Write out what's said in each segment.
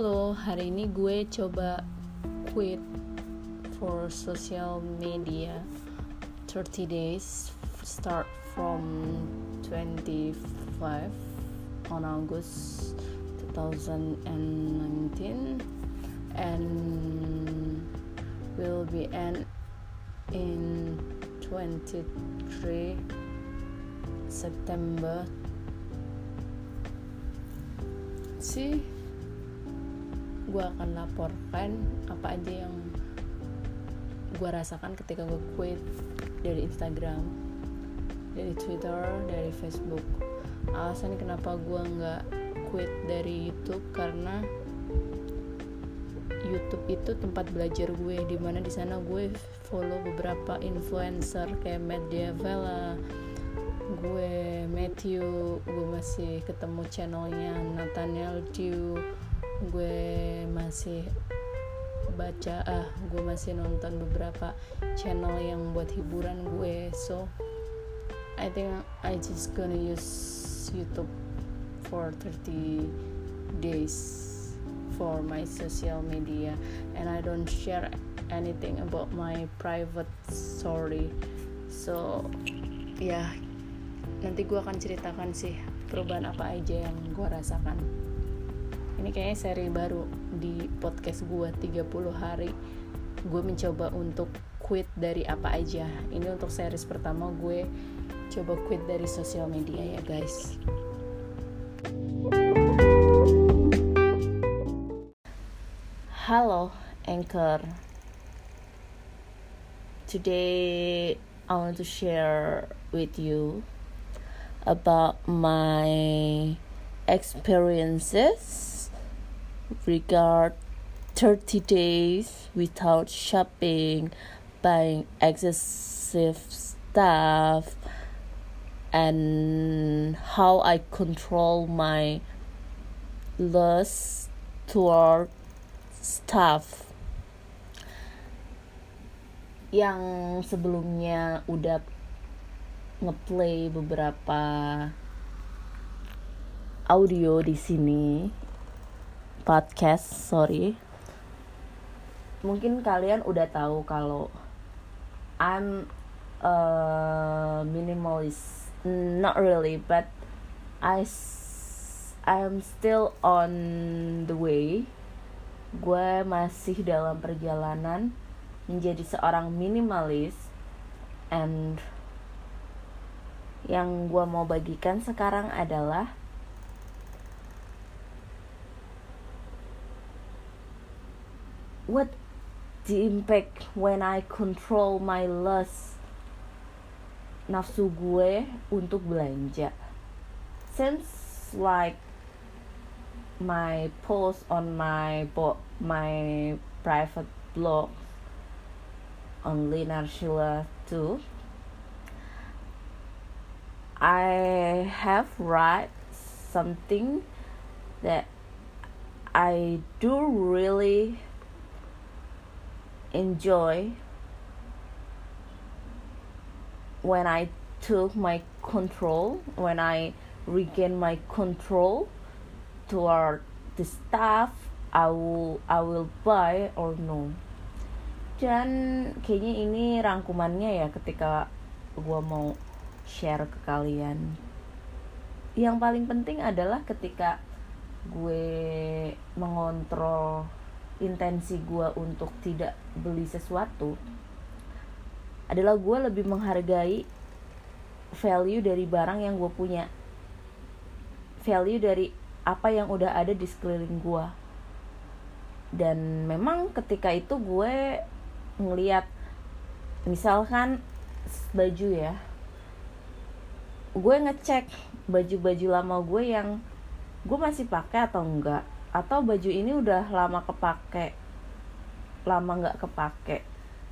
Halo, hari ini gue coba quit for social media. 30 days start from 25 on August 2019 and will be end in 23 September. Sih gue akan laporkan apa aja yang gue rasakan ketika gue quit dari Instagram dari Twitter dari Facebook. Alasan kenapa gue nggak quit dari YouTube karena YouTube itu tempat belajar gue di mana di sana gue follow beberapa influencer kayak Matt Diavela gue Matthew gue masih ketemu channelnya Nathaniel Dew gue masih baca ah gue masih nonton beberapa channel yang buat hiburan gue so I think I just gonna use YouTube for 30 days for my social media and I don't share anything about my private story. So ya yeah, nanti gue akan ceritakan sih perubahan apa aja yang gue rasakan ini kayaknya seri baru di podcast gue 30 hari. Gue mencoba untuk quit dari apa aja. Ini untuk series pertama gue coba quit dari sosial media ya guys. Halo Anchor. Today I want to share with you about my experiences regard 30 days without shopping, buying excessive stuff, and how I control my lust toward stuff. Yang sebelumnya udah ngeplay beberapa audio di sini podcast sorry. Mungkin kalian udah tahu kalau I'm a minimalist. Not really but I I'm still on the way. Gue masih dalam perjalanan menjadi seorang minimalis. And yang gue mau bagikan sekarang adalah what the impact when I control my lust nafsu gue untuk belanja? Since like my post on my bo my private blog on Lina Sheila too I have write something that I do really enjoy when I took my control, when I regain my control toward the stuff I will I will buy or no. Dan kayaknya ini rangkumannya ya ketika gue mau share ke kalian. Yang paling penting adalah ketika gue mengontrol intensi gue untuk tidak beli sesuatu adalah gue lebih menghargai value dari barang yang gue punya. Value dari apa yang udah ada di sekeliling gue dan memang ketika itu gue ngeliat misalkan baju ya gue ngecek baju-baju lama gue yang gue masih pakai atau enggak atau baju ini udah lama kepake lama nggak kepake.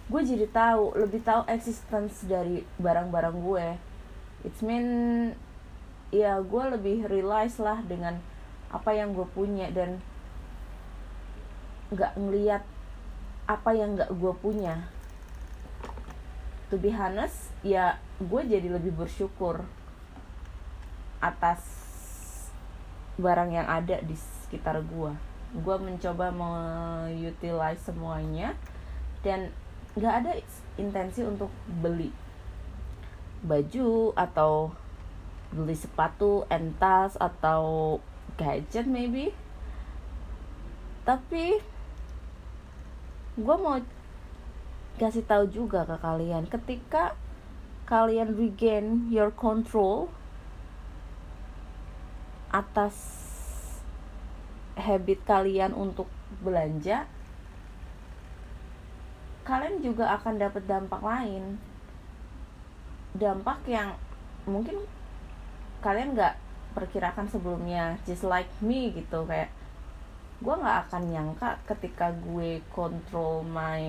Gue jadi tahu lebih tahu existence dari barang-barang gue. It's mean ya gue lebih realize lah dengan apa yang gue punya dan nggak ngeliat apa yang nggak gue punya. To be honest ya gue jadi lebih bersyukur atas barang yang ada di sekitar gue gue mencoba mengutilize semuanya dan nggak ada intensi untuk beli baju atau beli sepatu entas atau gadget maybe. Tapi gue mau kasih tahu juga ke kalian ketika kalian regain your control atas habit kalian untuk belanja kalian juga akan dapat dampak lain. Dampak yang mungkin kalian nggak perkirakan sebelumnya just like me gitu kayak gue nggak akan nyangka ketika gue control my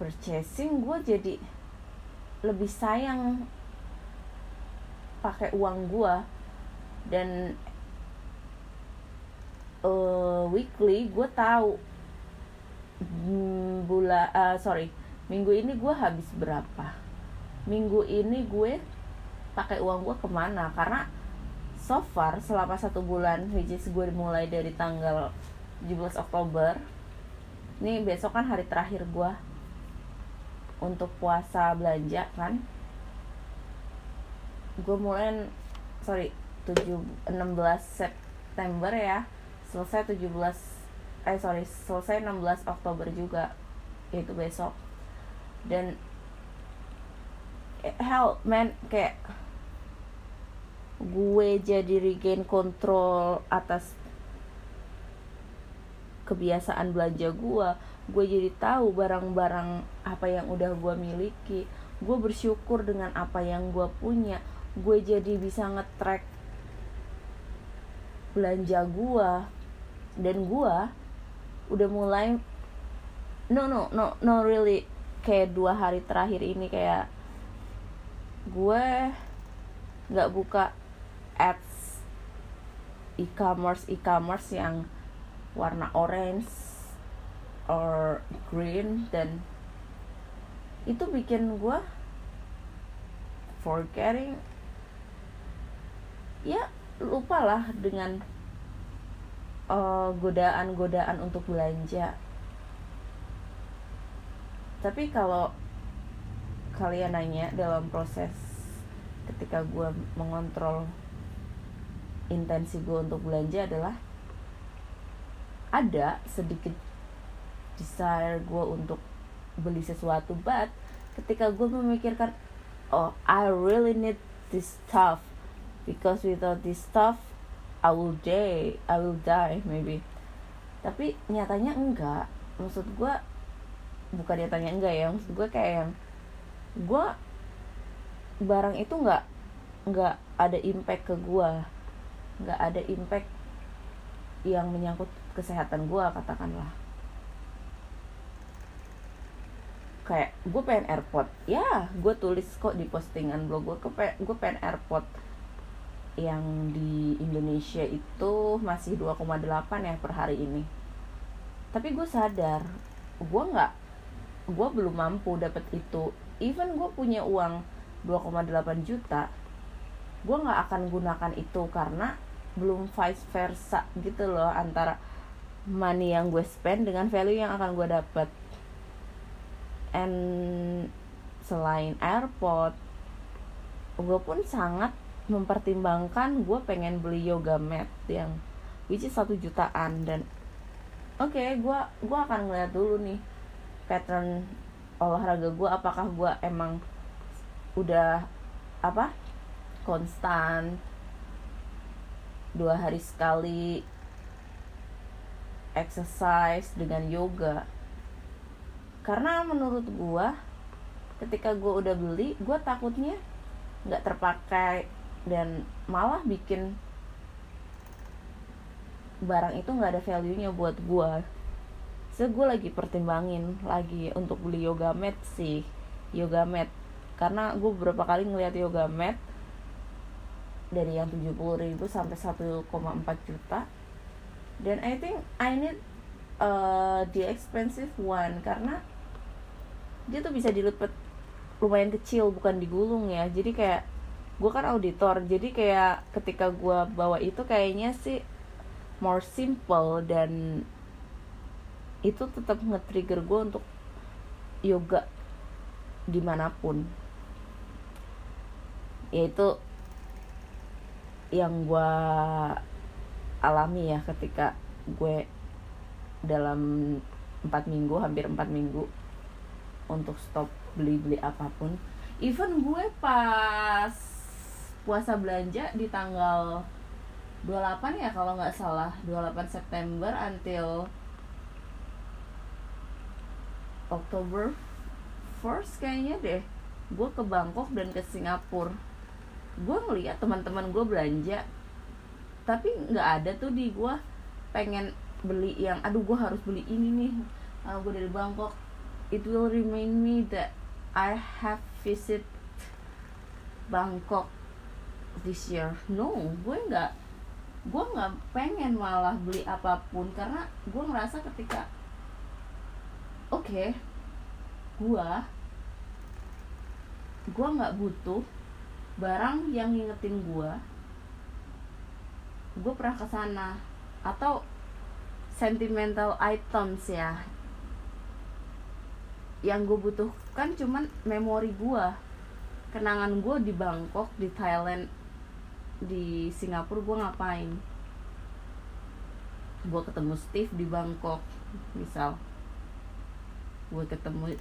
purchasing gue jadi lebih sayang pakai uang gue dan uh, weekly gue tahu. Hmm, bula uh, sorry. Minggu ini gue habis berapa? Minggu ini gue pakai uang gue ke mana? Karena so far selama satu bulan which is gue mulai dari tanggal 17 Oktober ini besok kan hari terakhir gue untuk puasa belanja kan. Gue mulai sorry 7 16 September ya selesai 17 eh sorry selesai 16 Oktober juga yaitu besok. Dan eh, hell man kayak gue jadi regain kontrol atas kebiasaan belanja gue gue jadi tahu barang-barang apa yang udah gue miliki. Gue bersyukur dengan apa yang gue punya. Gue jadi bisa ngetrack belanja gue dan gue udah mulai no no no no really kayak dua hari terakhir ini kayak gue nggak buka ads e-commerce e-commerce yang warna orange or green dan itu bikin gue forgetting. Ya lupalah dengan uh, godaan-godaan untuk belanja. Tapi kalau kalian nanya dalam proses ketika gue mengontrol intensi gue untuk belanja adalah ada sedikit desire gue untuk beli sesuatu but ketika gue memikirkan oh I really need this stuff because without this stuff I will die I will die maybe. Tapi nyatanya enggak. Maksud gue bukan nyatanya enggak ya maksud gue kayak yang gue barang itu enggak enggak ada impact ke gue nggak ada impact yang menyangkut kesehatan gue katakanlah. Kayak gue pengen airport. Ya gue tulis kok di postingan blog gue gue pengen airport yang di Indonesia itu masih 2,8 ya per hari ini. Tapi gue sadar gue nggak gue belum mampu dapat itu. Even gue punya uang 2,8 juta gue nggak akan gunakan itu karena belum vice versa gitu loh antara money yang gue spend dengan value yang akan gue dapat and selain airport gue pun sangat mempertimbangkan gue pengen beli yoga mat yang which is satu jutaan. Dan oke okay, gue gue akan ngeliat dulu nih pattern olahraga gue apakah gue emang udah apa konstan dua hari sekali exercise dengan yoga. Karena menurut gua ketika gua udah beli gua takutnya nggak terpakai dan malah bikin barang itu nggak ada value nya buat gua. So gue lagi pertimbangin lagi untuk beli yoga mat sih yoga mat karena gue beberapa kali ngeliat yoga mat dari yang 70 ribu sampai 1,4 juta. Dan I think I need uh, the expensive one karena dia tuh bisa dilipet lumayan kecil bukan digulung ya. Jadi kayak gue kan auditor jadi kayak ketika gue bawa itu kayaknya sih more simple dan itu tetap nge-trigger gue untuk yoga di mana pun. Yaitu yang gue alami ya ketika gue dalam empat minggu hampir empat minggu untuk stop beli-beli apa pun. Even gue pas puasa belanja di tanggal 28 ya kalau nggak salah. 28 September until Oktober first kayaknya deh. Gue ke Bangkok dan ke Singapura. Gue ngeliat teman-teman gue belanja tapi nggak ada tuh di gue pengen beli yang aduh gue harus beli ini nih. Uh, gue dari Bangkok. It will remind me that I have visit Bangkok this year. No gue nggak gue nggak pengen malah beli apa pun karena gue ngerasa ketika oke okay, gue gue nggak butuh barang yang ngingetin gue gue pernah ke sana. Atau sentimental items ya yang gue butuhkan cuman memori gue kenangan gue di Bangkok di Thailand di Singapura gue ngapain? Gue ketemu Steve di Bangkok misal. Gue ketemu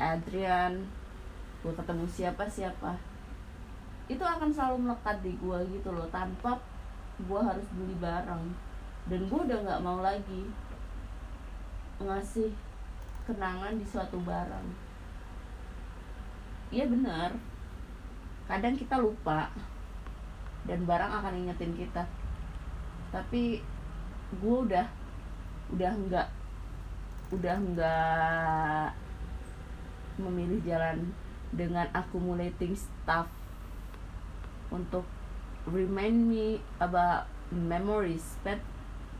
Adrian gue ketemu siapa siapa itu akan selalu melekat di gue gitu loh tanpa gue harus beli barang. Dan gue udah nggak mau lagi ngasih kenangan di suatu barang. Iya benar. Kadang kita lupa dan barang akan ingetin kita. Tapi gue udah udah nggak udah nggak memilih jalan dengan accumulating stuff untuk remind me about memories but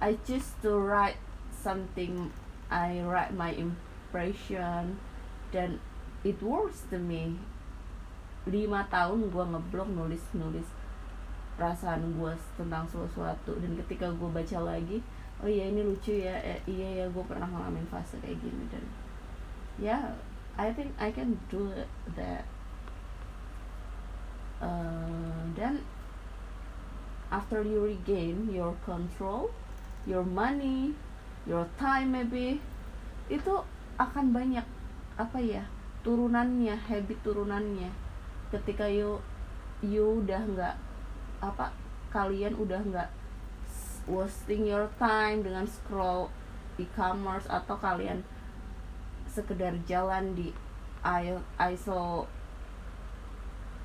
I choose to write something I write my impression dan it works to me. Lima tahun gue ngeblok nulis nulis perasaan gue tentang sesuatu. Dan ketika gue baca lagi oh iya ini lucu ya eh, iya ya gue pernah ngalamin fase kayak gini. Dan ya yeah, I think I can do that. Uh, after you regain your control your money your time maybe itu akan banyak apa ya turunannya habit turunannya. Ketika you you udah nggak apa kalian udah nggak wasting your time dengan scroll e-commerce atau kalian sekedar jalan di aisle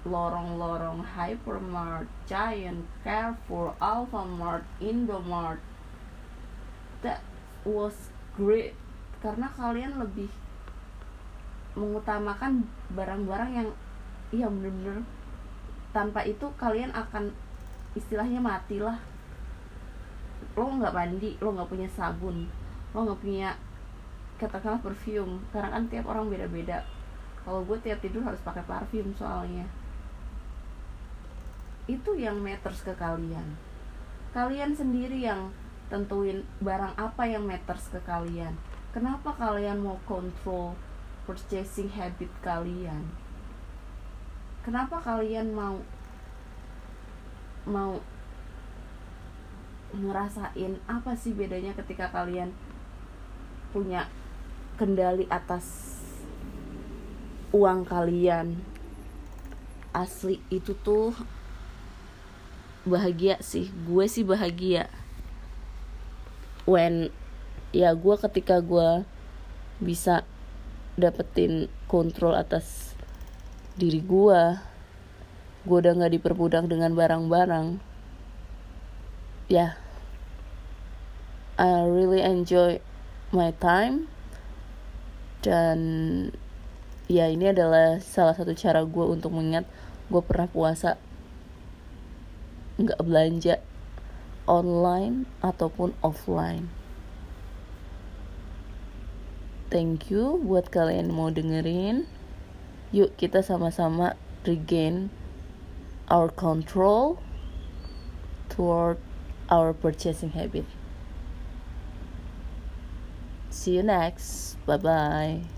lorong-lorong hypermart, giant, Carrefour, Alfamart, Indomart. That was great karena kalian lebih mengutamakan barang-barang yang iya bener-bener tanpa itu kalian akan istilahnya mati lah lo nggak mandi lo nggak punya sabun lo nggak punya katakanlah perfume. Karena kan tiap orang beda-beda. Kalau gue tiap tidur harus pakai parfum soalnya. Itu yang matters ke kalian. Kalian sendiri yang tentuin barang apa yang matters ke kalian. Kenapa kalian mau kontrol purchasing habit kalian? Kenapa kalian mau mau ngerasain apa sih bedanya ketika kalian punya kendali atas uang kalian? Asli itu tuh bahagia sih. Gue sih bahagia. When ya gue ketika gue bisa dapetin kontrol atas diri gue gue udah nggak diperbudak dengan barang-barang ya yeah, I really enjoy my time dan ya ini adalah salah satu cara gue untuk mengingat gue pernah puasa nggak belanja online ataupun offline. Thank you buat kalian mau dengerin. Yuk kita sama-sama regain our control toward our purchasing habit. See you next. Bye bye